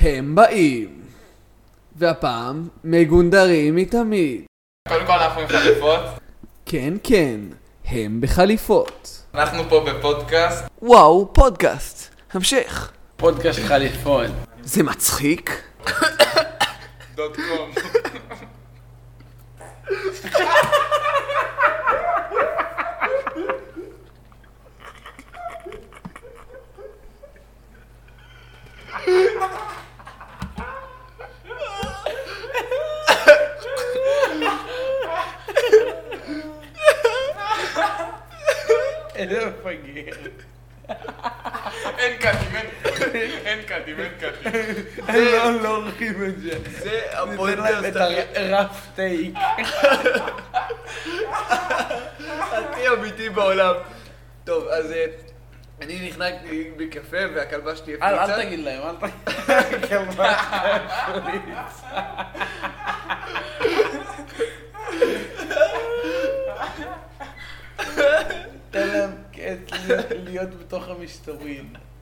הם באים. והפעם מגונדרים מתמיד. קודם כל אנחנו עם חליפות. כן, כן, הם בחליפות. אנחנו פה בפודקאסט. וואו, פודקאסט. המשך. פודקאסט חליפון. זה מצחיק? דוט קום. איזה מפגר. אין קאטים, אין- קאטים, אין קאטים. לא לא עורכים את זה. זה את הרף טייק. הכי אמיתי בעולם. טוב, אז אה, אני נחנקתי בקפה והכלבה שלי אל הפליצה. אל תגיד להם, אל תגיד. כלבה תן להם להיות בתוך המסתורין.